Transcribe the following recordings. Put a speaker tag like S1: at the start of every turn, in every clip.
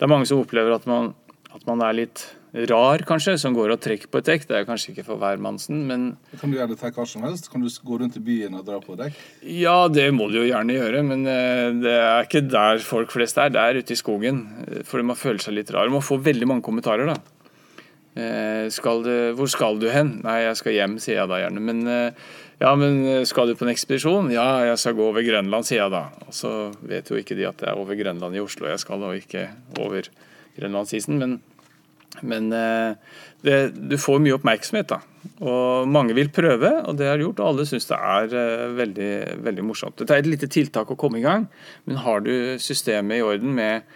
S1: Det er mange som opplever at man, at man er litt rar, kanskje, som går og trekker på et dekk. Det er kanskje ikke for hvermannsen, men
S2: Kan du gjøre det til hva som helst? Kan du gå rundt i byen og dra på dekk?
S1: Ja, det må du jo gjerne gjøre, men eh, det er ikke der folk flest er. Det er ute i skogen. Eh, For man føler seg litt rar. Man får veldig mange kommentarer, da. Eh, Skal du, hvor skal du hen? Nei, jeg skal hjem, sier jeg da gjerne. Men eh, ja, men eh, skal du på en ekspedisjon? Ja, jeg skal gå over Grønland, sier jeg da. Og så vet jo ikke de at det er over Grønland i Oslo jeg skal, og ikke over Grønlandsisen. Men, men det, du får mye oppmerksomhet, da. Og mange vil prøve, og det har gjort. Og alle syns det er veldig, veldig morsomt. Det er et lite tiltak å komme i gang, men har du systemet i orden med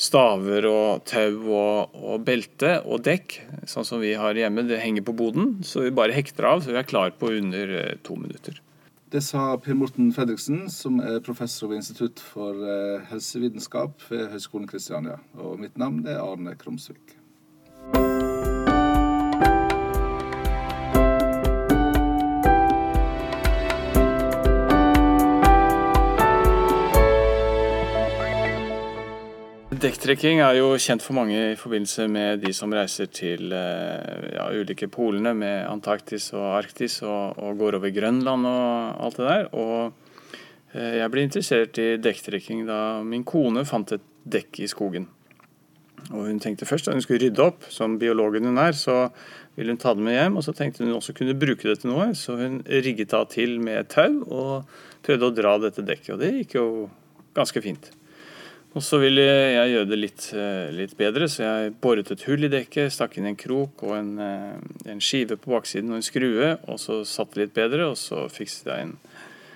S1: staver og tau og, og belte og dekk, sånn som vi har hjemme, det henger på boden, så vi bare hekter av, så vi er klar på under eh, to minutter.
S2: Det sa Per Morten Fredriksen, som er professor ved Institutt for eh, helsevitenskap ved Høgskolen Kristiania. Og mitt navn er Arne Krumsvik.
S1: Dekktrekking er jo kjent for mange i forbindelse med de som reiser til eh, ja, ulike polene med Antarktis og Arktis og, og går over Grønland og alt det der. Og eh, jeg ble interessert i dekktrekking da min kone fant et dekk i skogen. Og hun tenkte først at hun skulle rydde opp, som biologen hun er, så ville hun ta det med hjem. Og så tenkte hun også kunne bruke det til noe, så hun rigget da til med tau og prøvde å dra dette dekket. Og det gikk jo ganske fint. Og så ville jeg gjøre det litt, eh, litt bedre, så jeg boret et hull i dekket, stakk inn en krok og en, eh, en skive på baksiden og en skrue, og så satt det litt bedre, og så fikset jeg en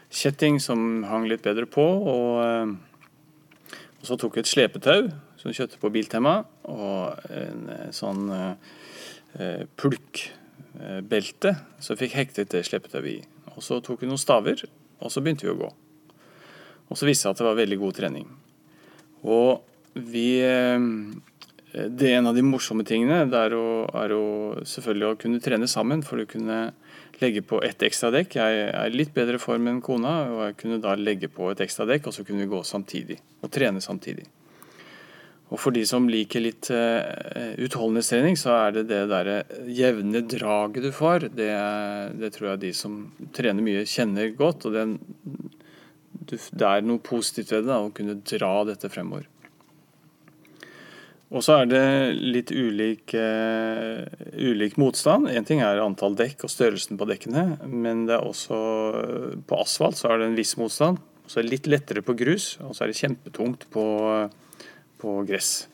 S1: kjetting som hang litt bedre på, og, eh, og så tok jeg et slepetau som kjøpte på Biltema, og en sånn eh, pulkbelte, så jeg fikk hektet det slepetauet i. Og så tok vi noen staver, og så begynte vi å gå. Og så viste det seg at det var veldig god trening. Og vi eh, Det er en av de morsomme tingene. Er, å, er å selvfølgelig å kunne trene sammen for å kunne legge på ett ekstra dekk. Jeg er i litt bedre form enn kona, og jeg kunne da legge på et ekstra dekk, og så kunne vi gå samtidig. Og trene samtidig. Og for de som liker litt uh, utholdenhetstrening, så er det det derre jevne draget du får. Det, det tror jeg de som trener mye, kjenner godt. og du, det er noe positivt ved det, da, å kunne dra dette fremover. Og så er det litt ulik, uh, ulik motstand. Én ting er antall dekk og størrelsen på dekkene, men det er også på asfalt så er det en viss motstand. Så er det litt lettere på grus, og så er det kjempetungt på, på gress.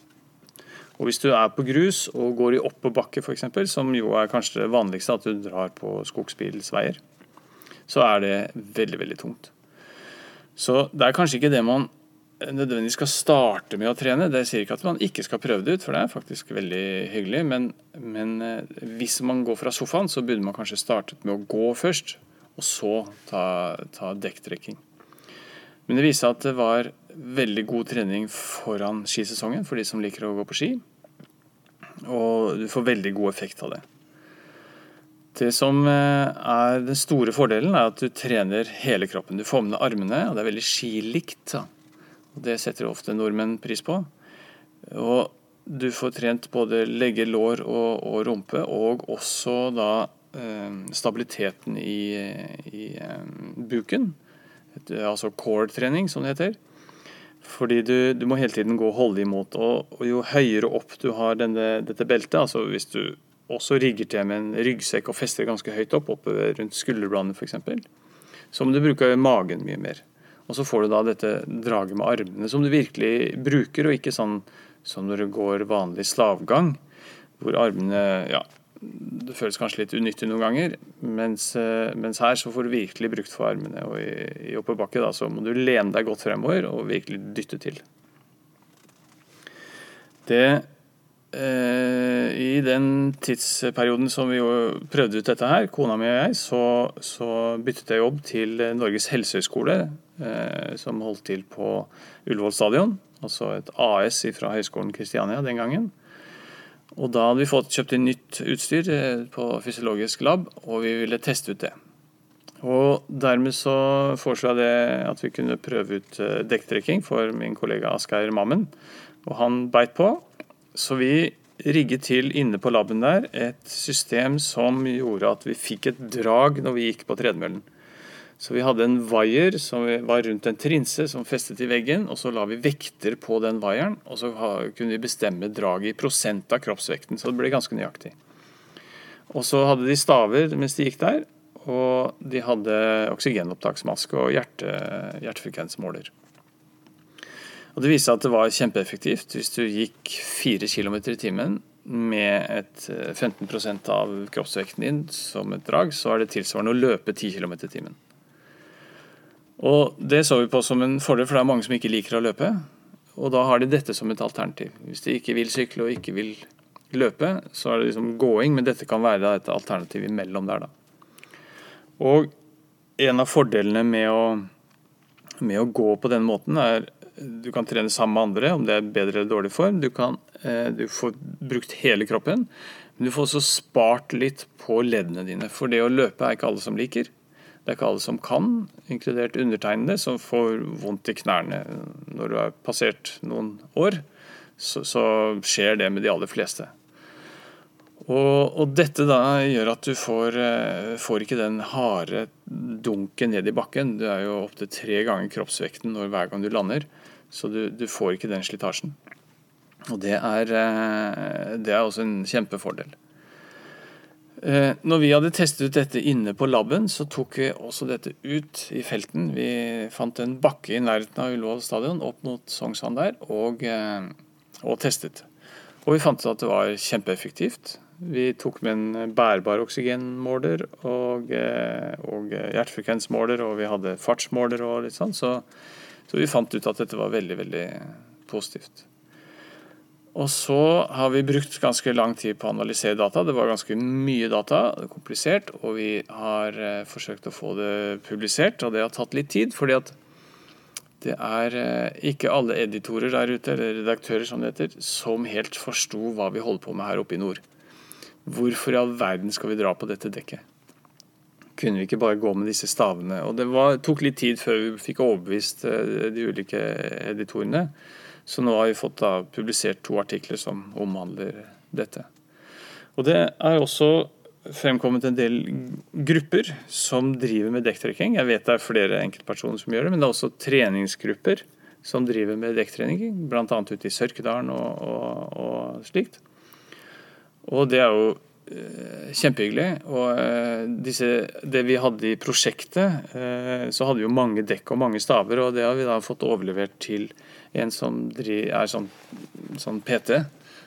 S1: Og hvis du er på grus og går i oppoverbakke f.eks., som jo er kanskje det vanligste at du drar på skogsbilsveier, så er det veldig, veldig tungt. Så det er kanskje ikke det man nødvendigvis skal starte med å trene. Det sier ikke at man ikke skal prøve det ut, for det er faktisk veldig hyggelig. Men, men eh, hvis man går fra sofaen, så burde man kanskje startet med å gå først, og så ta, ta dekktrekking. Men det viste seg at det var veldig god trening foran skisesongen for de som liker å gå på ski. Og du får veldig god effekt av det. Det som eh, er den store fordelen, er at du trener hele kroppen. Du får med deg armene, og det er veldig skilikt. Det setter ofte nordmenn pris på. Og du får trent både legge, lår og, og rumpe, og også da eh, stabiliteten i, i eh, buken. Altså core-trening, som det heter. Fordi du, du må hele tiden gå og holde imot. Og, og jo høyere opp du har denne, dette beltet, altså hvis du også rigger til med en ryggsekk og fester ganske høyt opp, oppe rundt skulderbladene f.eks., så må du bruke magen mye mer. Og så får du da dette draget med armene som du virkelig bruker, og ikke sånn som når du går vanlig slavgang, hvor armene ja, det føles kanskje litt unyttig noen ganger, mens, eh, mens her så får du virkelig brukt for armene. Og i, i oppebakke da, så må du lene deg godt fremover og virkelig dytte til. Det I den tidsperioden som vi prøvde ut dette her, kona mi og jeg, så, så byttet jeg jobb til Norges helsehøgskole, eh, som holdt til på Ullevål stadion. Altså et AS fra Høgskolen Kristiania den gangen. Og da hadde vi fått kjøpt inn nytt utstyr eh, på fysiologisk lab, og vi ville teste ut det. Og dermed så foreslo jeg det at vi kunne prøve ut eh, dekktrekking for min kollega Asgeir Mammen. Og han beit på. Så vi rigget til inne på laben der et system som gjorde at vi fikk et drag når vi gikk på tredemøllen. Så vi hadde en vaier som var rundt en trinse som festet i veggen, og så la vi vekter på den vaieren, og så kunne vi bestemme draget i prosent av kroppsvekten, så det ble ganske nøyaktig. Og så hadde de staver mens de gikk der, og de hadde oksygenopptaksmaske og hjerte, hjertefrekvensmåler. Og Det viste seg at det var kjempeeffektivt hvis du gikk 4 km i timen med et 15 eh, av kroppsvekten din som et drag, så er det tilsvarende å løpe 10 km i timen. Og Det så vi på som en fordel, for det er mange som ikke liker å løpe. Og da har de dette som et alternativ. Hvis de ikke vil sykle og ikke vil løpe, så er det liksom gåing, men dette kan være et alternativ imellom der, da. Og en av fordelene med å, med å gå på den måten, er du kan trene sammen med andre, om det er bedre eller dårlig form. Du, kan, eh, du får brukt hele kroppen, men du får også spart litt på leddene dine. For det å løpe er ikke alle som liker. Det er ikke alle som kan, inkludert undertegnede, som får vondt i knærne når du har passert noen år. Så, så skjer det med de aller fleste. Og, og, dette da gjør at du får, eh, får, ikke den harde dunken ned i bakken. Du er jo opptil tre ganger kroppsvekten når, hver gang du lander. Så du, du får ikke den slitasjen. Og det er, eh, det er også en kjempefordel. Eh, når vi hadde testet ut dette inne på laben, så tok vi også dette ut i felten. Vi fant en bakke i nærheten av Ullevål stadion, opp mot Sognsvann der, og, og, testet. Og vi fant ut at det var kjempeeffektivt. Vi tok med en bærbar oksygenmåler og, og hjertefrekvensmåler, og vi hadde fartsmåler og litt sånn. Så så vi fant ut at dette var veldig, veldig positivt. Og så har vi brukt ganske lang tid på å analysere data. Det var ganske mye data, det er komplisert, og vi har eh, forsøkt å få det publisert. Og det har tatt litt tid, fordi at det er eh, ikke alle editorer der ute, eller redaktører som det heter, som helt forsto hva vi holder på med her oppe i nord. Hvorfor i all verden skal vi dra på dette dekket? kunne vi ikke bare gå med disse stavene. Og Det var, tok litt tid før vi fikk overbevist eh, de ulike editorene. Så nå har vi fått da, publisert to artikler som omhandler dette. Og Det er også fremkommet en del grupper som driver med dekktrekking. Jeg vet det er flere enkeltpersoner som gjør det, men det er også treningsgrupper som driver med dekktrening, bl.a. ute i Sørkedalen og, og, og slikt. Og det er jo Eh, kjempehyggelig. Og eh, disse, det vi hadde i prosjektet, eh, så hadde vi jo mange dekk og mange staver, og det har vi da fått overlevert til en som er sånn, sånn PT,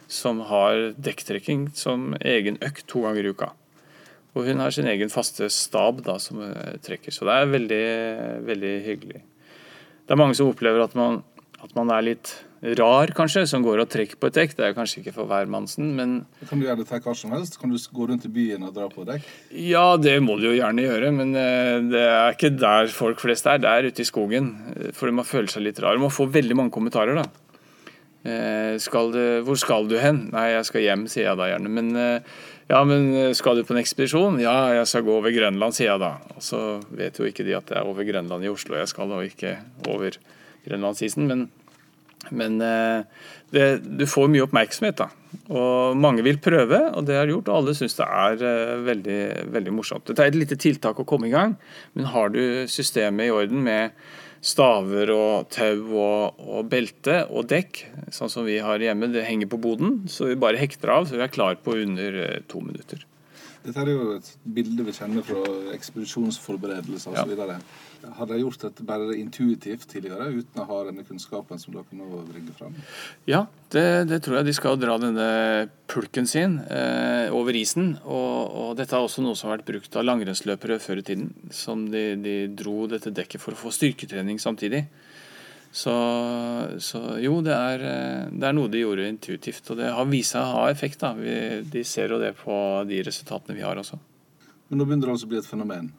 S1: som har dekktrekking som egen økt to ganger i uka. Og hun har sin egen faste stab da, som trekker. Så det er veldig, veldig hyggelig. Det er mange som opplever at man, at man er litt rar, kanskje, som går og trekker på et dekk. Det er kanskje ikke for hvermannsen, men
S2: Kan du gjøre det til hva som helst? Kan du gå rundt i byen og dra på dekk?
S1: Ja, det må du jo gjerne gjøre, men eh, det er ikke der folk flest er. Det er ute i skogen. For man føler seg litt rar. Man får veldig mange kommentarer, da. Eh, skal du, hvor skal du hen? Nei, jeg skal hjem, sier jeg da gjerne. Men eh, ja, men skal du på en ekspedisjon? Ja, jeg skal gå over Grønland, sier jeg da. Og så vet jo ikke de at det er over Grønland i Oslo jeg skal, og ikke over Grønlandsisen. Men men eh, det, du får mye oppmerksomhet, da. Og mange vil prøve, og det har gjort. Og alle syns det er eh, veldig, veldig morsomt. Det er et lite tiltak å komme i gang, men har du systemet i orden med staver og tau og, og, belte og dekk, sånn som vi har hjemme, det henger på boden, så vi bare hekter av, så vi er klar på under eh, to minutter.
S2: Dette er jo et bilde vi kjenner fra ekspedisjonsforberedelser osv. Ja. Har de gjort dette bare intuitivt tidligere, uten å ha denne kunnskapen som dere nå bringer fram?
S1: Ja, det, det, tror jeg. De skal dra denne pulken sin eh, over isen. Og, og, dette er også noe som har vært brukt av langrennsløpere før i tiden. Som de, de dro dette dekket for å få styrketrening samtidig. Så, så, jo, det er, det er, noe de gjorde intuitivt. Og det har vist seg å ha effekt. da. Vi, de ser jo det på de resultatene vi har også.
S2: Men nå begynner det altså å bli et fenomen?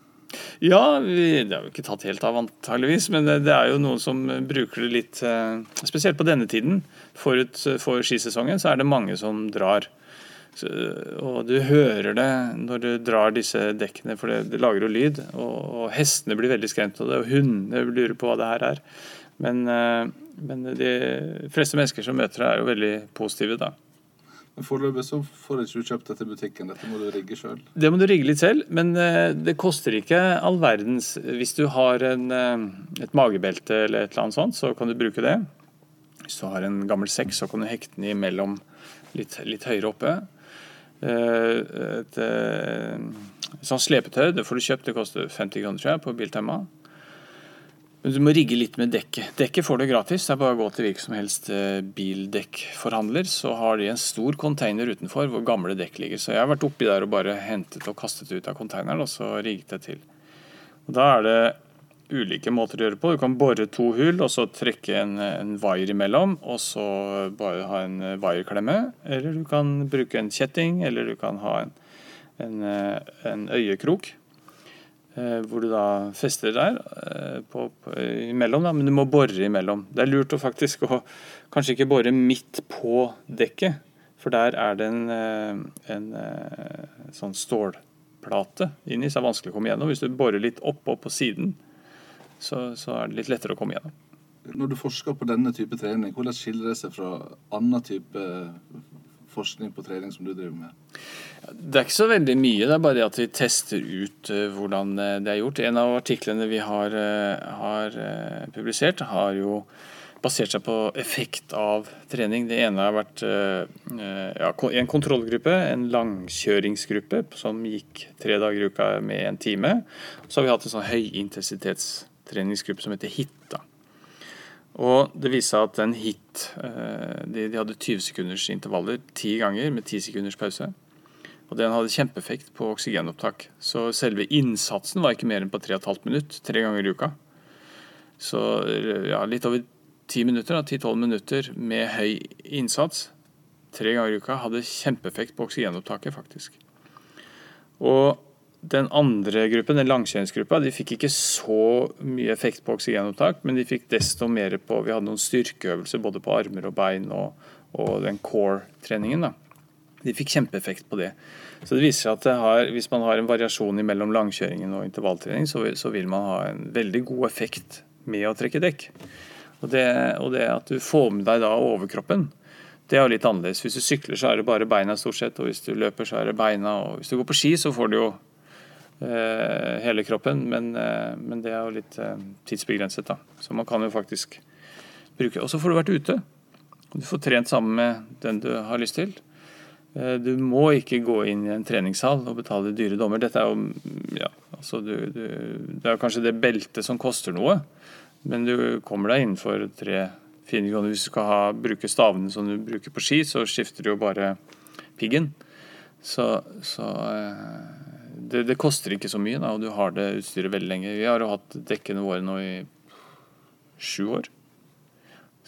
S1: Ja, vi, det har jo ikke tatt helt av antageligvis, men det, det, er jo noen som bruker det litt eh, Spesielt på denne tiden, forut for skisesongen, så er det mange som drar. Så, og du hører det når du drar disse dekkene, for det, det lager jo lyd. Og, og, hestene blir veldig skremt av det, og hundene lurer på hva det her er. Men, eh, Men de fleste mennesker som møter deg, er jo veldig positive, da.
S2: Men Foreløpig så får ikke du kjøpt dette i butikken. Dette må du rigge sjøl.
S1: Det må du rigge litt selv, men eh, det koster ikke all verdens. Hvis du har en, eh, et magebelte eller et eller annet sånt, så kan du bruke det. Hvis du har en gammel sekk, så kan du hekte den imellom litt, litt høyere oppe. Et, et, et sånn slepetøy det får du kjøpt, det koster 50 kroner tror jeg, på Biltema. Du må rigge litt med dekket. Dekket får du gratis. Det er bare å gå til hvilken som helst eh, bildekkforhandler, så har de en stor container utenfor hvor gamle dekk ligger. Så jeg har vært oppi der og bare hentet og kastet ut av containeren, og så rigget det til. Og Da er det ulike måter å gjøre det på. Du kan bore to hull og så trekke en, en wire imellom, og så bare ha en wireklemme. Eller du kan bruke en kjetting, eller du kan ha en, en, eh, en øyekrok. Eh, hvor du da fester der eh, på, på, imellom, da, men du må bore imellom. Det er lurt å faktisk å kanskje ikke bore midt på dekket, for der er det en, eh, en, sånn stålplate inni, så det er vanskelig å komme gjennom. Hvis du borer litt oppå på siden, så, så, er det litt lettere å komme gjennom.
S2: Når du forsker på denne type trening, hvordan skiller det seg fra annen type forskning på trening som du driver med?
S1: Det er ikke så veldig mye, det er bare det at vi tester ut uh, hvordan eh, det er gjort. En av artiklene vi har, uh, har publisert, har jo basert seg på effekt av trening. Det ene har vært ja, en kontrollgruppe, en langkjøringsgruppe som gikk tre dager i uka med en time. Så har vi hatt en sånn høyintensitetstreningsgruppe som heter HIT. Og det viste seg at den hit de, de hadde 20 sekunders intervaller ti ganger med 10 sekunders pause. Og den hadde kjempeeffekt på oksygenopptak. Så selve innsatsen var ikke mer enn på 3,5 minutt, tre ganger i uka. Så ja, litt over 10 minutter, 10-12 minutter med høy innsats tre ganger i uka hadde kjempeeffekt på oksygenopptaket, faktisk. Og den andre gruppen, den langkjøringsgruppa, de fikk ikke så mye effekt på oksygenopptak, men de fikk desto mer på Vi hadde noen styrkeøvelser både på armer og bein og, og den core-treningen. da. De fikk kjempeeffekt på det. Så det viser seg at har, hvis man har en variasjon mellom langkjøringen og intervalltrening, så, så, vil man ha en veldig god effekt med å trekke dekk. Og det, og det at du får med deg da overkroppen, det er jo litt annerledes. Hvis du sykler, så er det bare beina stort sett, og hvis du løper, så er det beina. Og hvis du går på ski, så får du jo hele kroppen, men, eh, men, det er jo litt eh, tidsbegrenset, da. Så man kan jo faktisk bruke Og så får du vært ute. Du får trent sammen med den du har lyst til. Eh, du må ikke gå inn i en treningssal og betale dyre dommer. Dette er jo ja, altså du, du, Det er kanskje det beltet som koster noe, men du kommer deg innenfor tre-fire kroner. Hvis du skal ha, bruke stavene som du bruker på ski, så skifter du jo bare piggen. Så, så eh, det, det, koster ikke så mye, da, og du har det utstyret veldig lenge. Vi har jo hatt dekkene våre nå i sju år.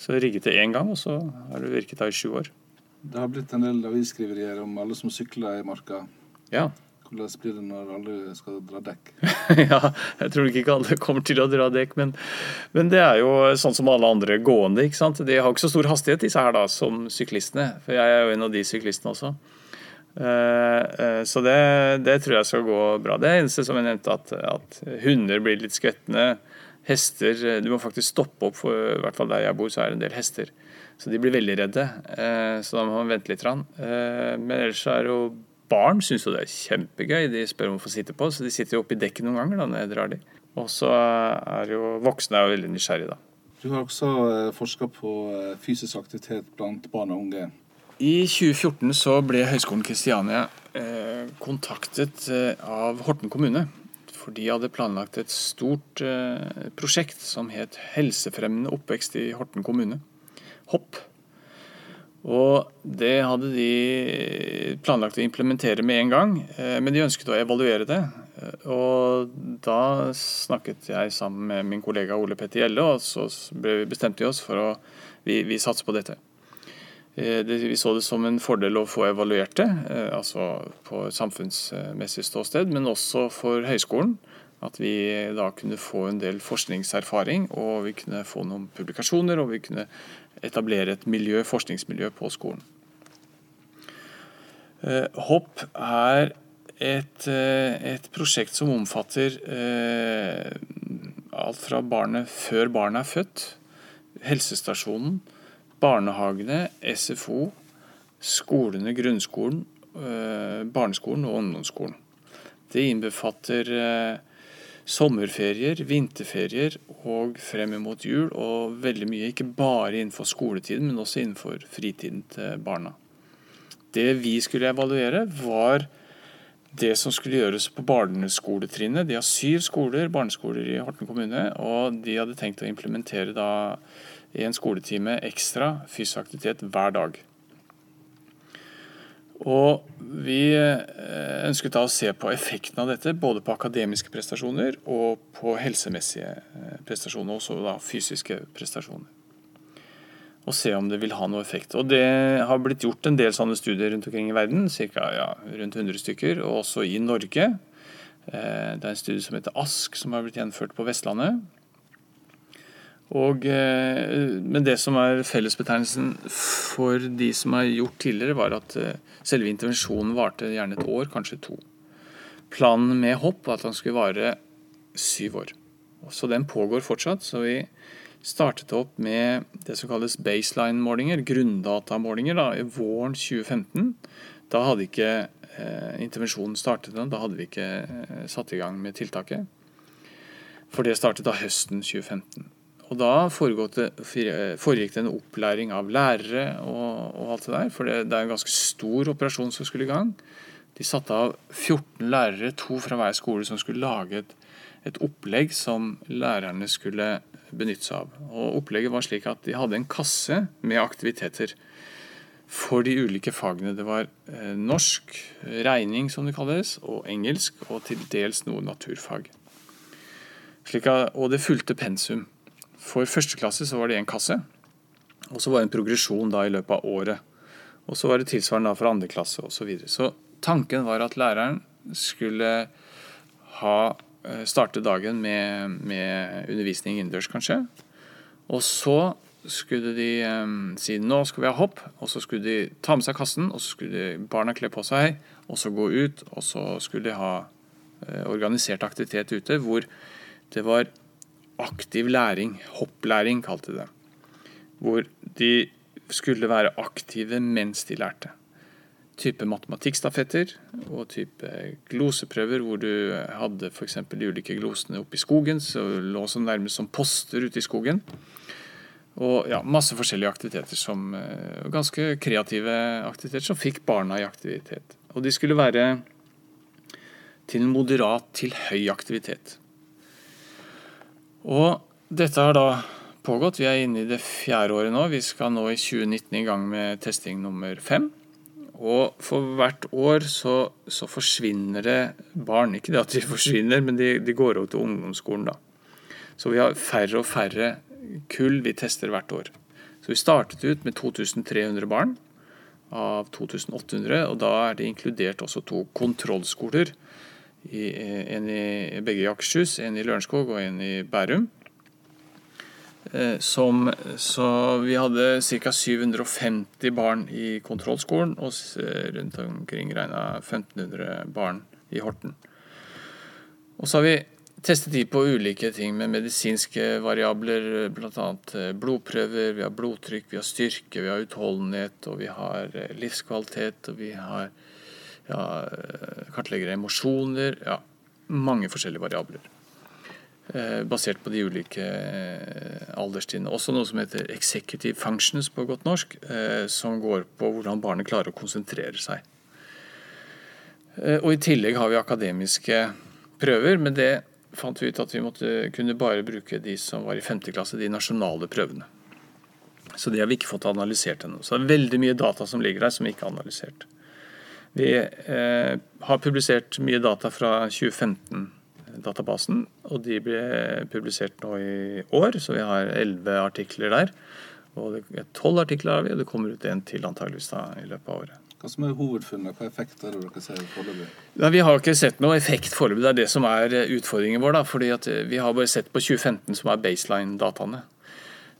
S1: Så rigget det én gang, og så har det virket da i sju år.
S2: Det har blitt en del avisskriverier om alle som sykler i marka.
S1: Ja.
S2: Hvordan blir det når alle skal dra dekk?
S1: ja, jeg tror ikke alle kommer til å dra dekk, men, men, det er jo sånn som alle andre gående. ikke sant? De har ikke så stor hastighet, disse her da, som syklistene. For jeg er jo en av de syklistene også. Uh, uh, så det, det, tror jeg skal gå bra. Det er eneste som jeg nevnte, at, at hunder blir litt skvettende. Hester Du må faktisk stoppe opp, for i hvert fall der jeg bor, så er det en del hester. Så de blir veldig redde. Eh, så da må man vente litt. Eh, men ellers er jo barn syns jo det er kjempegøy. De spør om å få sitte på, så de sitter jo oppi dekket noen ganger da når jeg drar de. Og så er jo voksne er jo veldig nysgjerrige, da.
S2: Du har også eh, forska på fysisk aktivitet blant barn og unge.
S1: I 2014 så ble Høgskolen Kristiania kontaktet av Horten kommune. For de hadde planlagt et stort prosjekt som het Helsefremmende oppvekst i Horten kommune hopp. Og det hadde de planlagt å implementere med en gang, eh, men de ønsket å evaluere det. Eh, og da snakket jeg sammen med min kollega Ole Petter Gjelle, og så bestemte vi oss for å vi, vi satser på dette. Eh, vi så det som en fordel å få evaluert det, altså på samfunnsmessig ståsted, men også for høyskolen. At vi da kunne få en del forskningserfaring, og vi kunne få noen publikasjoner, og vi kunne etablere et miljø, forskningsmiljø på skolen. Eh, Hopp er et, eh, et, prosjekt som omfatter eh, alt fra barnet før barnet er født, helsestasjonen, barnehagene, SFO, skolene, grunnskolen, eh, barneskolen og ungdomsskolen. Det innbefatter eh, sommerferier, vinterferier og frem mot jul, og veldig mye ikke bare innenfor skoletiden, men også innenfor fritiden til barna. Det vi skulle evaluere, var det som skulle gjøres på barneskoletrinnet. De har syv skoler, barneskoler i Horten kommune, og de hadde tenkt å implementere da en skoletime ekstra fysisk aktivitet hver dag. Og vi eh, ønsket da å se på effekten av dette, både på akademiske prestasjoner og på helsemessige eh, prestasjoner, også da fysiske prestasjoner. Og se om det vil ha noe effekt. Og Det har blitt gjort en del sånne studier rundt omkring i verden, ca. Ja, rundt 100 stykker, og også i Norge. Eh, det er en studie som heter ASK, som har blitt gjennomført på Vestlandet. Og, eh, men det som er fellesbetegnelsen for de som har gjort tidligere, var at eh, selve intervensjonen varte gjerne et år, kanskje to. Planen med hopp var at den skulle vare syv år. Så den pågår fortsatt. Så vi startet opp med det som kalles baseline-målinger, grunndatamålinger, da, i våren 2015. Da hadde ikke eh, intervensjonen startet, da hadde vi ikke eh, satt i gang med tiltaket. For det startet da høsten 2015. Og da foregikk det en opplæring av lærere og, og alt det der. For det, det, er en ganske stor operasjon som skulle i gang. De satte av 14 lærere, to fra hver skole, som skulle lage et, et opplegg som lærerne skulle benytte seg av. Og Opplegget var slik at de hadde en kasse med aktiviteter for de ulike fagene. Det var eh, norsk, regning som det kalles, og engelsk, og til dels noe naturfag. At, og det fulgte pensum. For første klasse så var det én kasse. Og så var det en progresjon da i løpet av året. Og så var det tilsvarende da for andre klasse osv. Så, videre. så tanken var at læreren skulle ha eh, starte dagen med, med undervisning innendørs, kanskje. Og så skulle de um, si nå skal vi ha hopp, og så skulle de ta med seg kassen, og så skulle de, barna kle på seg, og så gå ut, og så skulle de ha uh, organisert aktivitet ute hvor det var aktiv læring, hopplæring kalte de det. Hvor de skulle være aktive mens de lærte. Type matematikkstafetter og type gloseprøver hvor du hadde f.eks. de ulike glosene oppe i skogen, så lå som nærmest som poster ute i skogen. Og ja, masse forskjellige aktiviteter som eh, Ganske kreative aktiviteter som fikk barna i aktivitet. Og de skulle være til moderat til høy aktivitet. Og dette har da pågått. Vi er inne i det fjerde året nå. Vi skal nå i 2019 i gang med testing nummer fem. Og for hvert år så, så forsvinner det barn. Ikke det at de forsvinner, men de, de går over til ungdomsskolen da. Så vi har færre og færre kull vi tester hvert år. Så vi startet ut med 2300 barn av 2800, og da er det inkludert også to kontrollskoler en i, begge i Akershus, en i Lørenskog og en i Bærum. Eh, som, så vi hadde ca. 750 barn i kontrollskolen og rundt omkring regna 1500 barn i Horten. Og så har vi testet de på ulike ting med medisinske variabler, bl.a. Eh, blodprøver, vi har blodtrykk, vi har styrke, vi har utholdenhet, og vi har eh, livskvalitet, og vi har ja, kartlegger emosjoner. Ja, mange forskjellige variabler. Eh, basert på de ulike eh, alderstrinnene. Også noe som heter executive functions på godt norsk, eh, som går på hvordan barnet klarer å konsentrere seg. Eh, og I tillegg har vi akademiske prøver, men det fant vi ut at vi måtte kunne bare bruke de som var i 5. klasse, de nasjonale prøvene. Så det har vi ikke fått analysert ennå. Så det er veldig mye data som ligger der som vi ikke har analysert. Vi eh, har publisert mye data fra 2015-databasen, og de ble publisert nå i år, så vi har elleve artikler der. Og Tolv artikler har vi, og det kommer ut en til antageligvis da, i løpet av året.
S2: Hva som er hovedfunnet? Hva effekt er det dere ser foreløpig?
S1: Vi har ikke sett noe effekt foreløpig. Det er det som er eh, utfordringen vår. da, fordi eh, Vi har bare sett på 2015, som er baseline-dataene.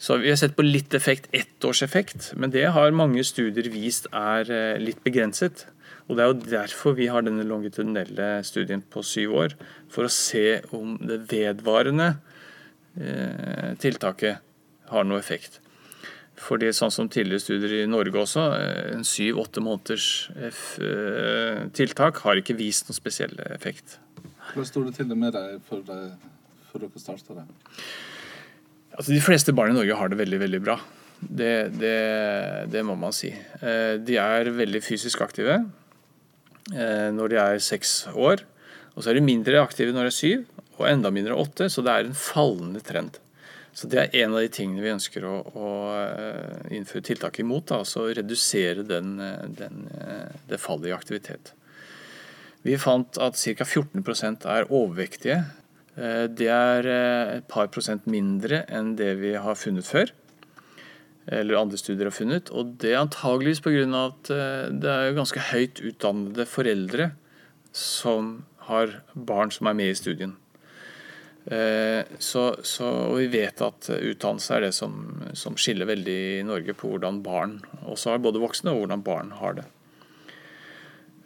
S1: Så Vi har sett på litt effekt, ett års effekt, men det har mange studier vist er eh, litt begrenset. Og Det er jo derfor vi har denne longitudinelle studien på syv år. For å se om det vedvarende eh, tiltaket har noe effekt. Fordi sånn som tidligere studier i Norge også, eh, en syv-åtte måneders eh, tiltak har ikke vist noen spesiell effekt.
S2: Hvordan sto det til med deg før, før dere starta det?
S1: Altså, de fleste barn i Norge har det veldig, veldig bra. Det, det, det må man si. Eh, de er veldig fysisk aktive når de er seks år. Og så er de mindre aktive når de er syv, og enda mindre åtte. Så det er en fallende trend. Så Det er en av de tingene vi ønsker å, å eh, innføre tiltak imot. Da, altså redusere den, eh, den, eh, det fallet i aktivitet. Vi fant at ca. 14% er overvektige. Det er et par prosent mindre enn det vi har funnet før. Eller andre studier har funnet. Og det er antageligvis pga. at det er ganske høyt utdannede foreldre som har barn som er med i studien. Eh, så, så, og vi vet at utdannelse er det som, som, skiller veldig i Norge på hvordan barn også har både voksne, og hvordan barn har det.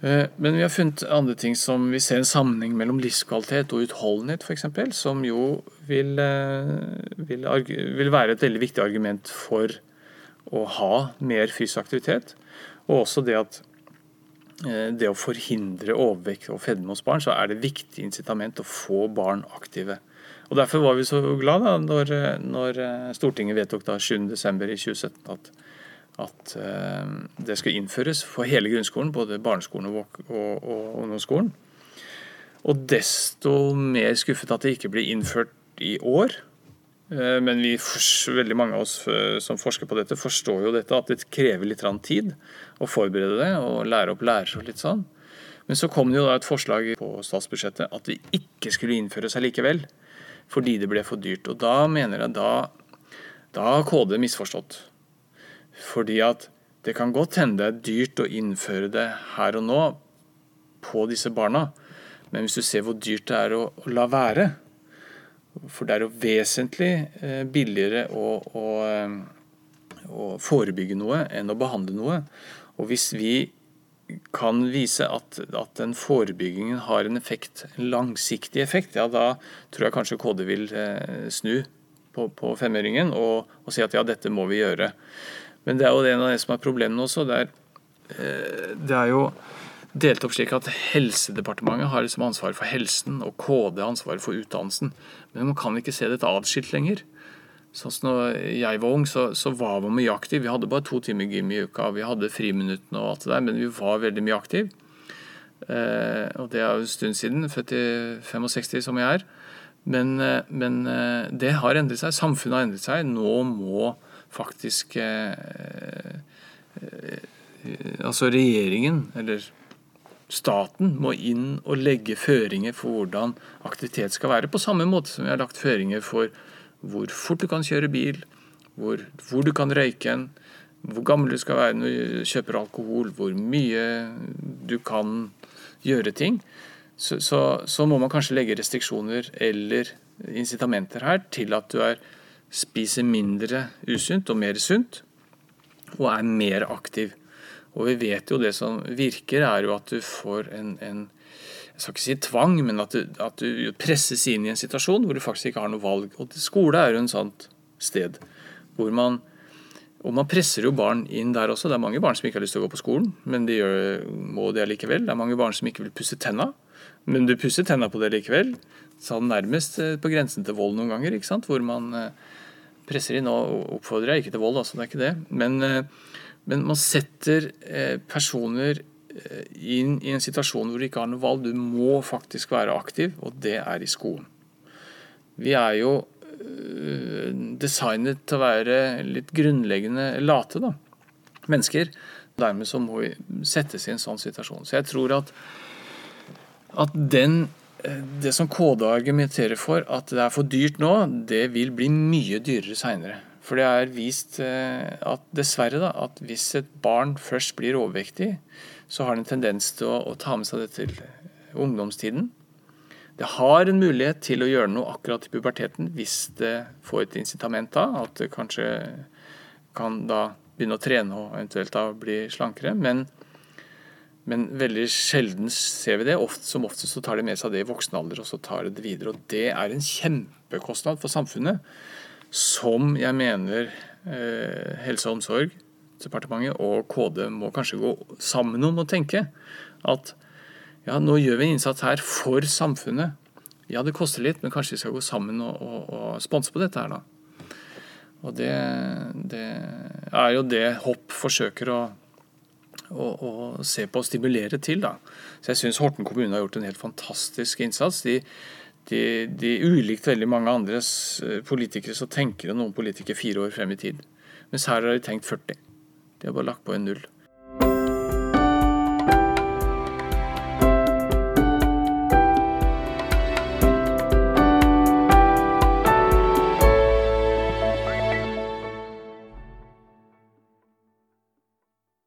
S1: Eh, men vi har funnet andre ting som vi ser en sammenheng mellom livskvalitet og utholdenhet f.eks., som jo vil, eh, vil, vil, være et veldig viktig argument for å ha mer fysisk aktivitet. Og også det at det å forhindre overvekt og fedme hos barn, så er det viktig incitament å få barn aktive. Og Derfor var vi så glad da når, når Stortinget vedtok da 7.12.2017 at, at uh, det skulle innføres for hele grunnskolen, både barneskolen og, og, og ungdomsskolen. Og desto mer skuffet at det ikke blir innført i år. Uh, men vi, veldig mange av oss uh, som forsker på dette, forstår jo dette, at det krever litt tid å forberede det og lære opp lærere og litt sånn. Men så kom det jo da et forslag på statsbudsjettet at det ikke skulle innføres allikevel fordi det ble for dyrt. Og da mener jeg da, da har KD misforstått. Fordi at det kan godt hende det er dyrt å innføre det her og nå på disse barna, men hvis du ser hvor dyrt det er å, å la være For det er jo vesentlig eh, billigere å, å, eh, å forebygge noe enn å behandle noe. Og hvis vi kan vise at, at, den forebyggingen har en effekt, en langsiktig effekt, ja da tror jeg kanskje KD vil eh, snu på, på femøringen og, og, si at ja, dette må vi gjøre. Men det er jo det en av det som er problemene også. Det er, eh, det er jo delt opp slik at Helsedepartementet har liksom ansvaret for helsen, og KD ansvaret for utdannelsen. Men man kan ikke se dette atskilt lenger. Sånn som når jeg var ung, så, så var vi mye aktiv. Vi hadde bare to timer gym i uka. Vi hadde friminuttene og alt det der, men vi var veldig mye aktiv. Eh, og det er jo en stund siden, født i 65 som jeg er. Men, eh, men, det har endret seg. Samfunnet har endret seg. Nå må faktisk eh, eh, Altså regjeringen, eller staten, må inn og legge føringer for hvordan aktivitet skal være. På samme måte som vi har lagt føringer for hvor fort du kan kjøre bil, hvor, hvor du kan røyke en, hvor gammel du skal være når du kjøper alkohol, hvor mye du kan gjøre ting, så, så, så, må man kanskje legge restriksjoner eller incitamenter her til at du er, spiser mindre usunt og mer sunt, og er mer aktiv. Og vi vet jo det som virker, er jo at du får en, en jeg skal ikke si tvang, men at du, at du, presses inn i en situasjon hvor du faktisk ikke har noe valg. Og Skole er jo en sånt sted hvor man og man presser jo barn inn der også. Det er mange barn som ikke har lyst til å gå på skolen, men de gjør, må det likevel. Det er mange barn som ikke vil pusse tenna, men du pusser tenna på det likevel. Sånn nærmest eh, på grensen til vold noen ganger, ikke sant? hvor man eh, presser inn. Og oppfordrer jeg ikke til vold, altså, det er ikke det. Men, eh, men man setter personer inn i en situasjon hvor du ikke har noe valg. Du må faktisk være aktiv, og det er i skolen. Vi er jo designet til å være litt grunnleggende late, da. Mennesker. Dermed så må vi settes i en sånn situasjon. Så jeg tror at, at den det som KD argumenterer for, at det er for dyrt nå, det vil bli mye dyrere seinere. For det er vist øh, at dessverre da, at hvis et barn først blir overvektig, så har det en tendens til å, å ta med seg det til ungdomstiden. Det har en mulighet til å gjøre noe akkurat i puberteten hvis det får et incitament da. At det kanskje kan da begynne å trene og eventuelt da bli slankere. Men, men veldig sjelden ser vi det. Ofte, som oftest så tar de med seg det i voksen alder og så tar de det videre. Og det er en kjempekostnad for samfunnet som jeg mener eh, Helse- og omsorgsdepartementet og KD må kanskje gå sammen om og tenke. At ja, nå gjør vi en innsats her for samfunnet. Ja, det koster litt, men kanskje vi skal gå sammen og, og, og sponse på dette her, da. Og det, det, er jo det Hopp forsøker å, å, å, se på og stimulere til. da. Så jeg syns Horten kommune har gjort en helt fantastisk innsats. De, de, de Ulikt veldig mange andre politikere så tenker noen politikere fire år frem i tid. Mens her har de tenkt 40. De har bare lagt på en null.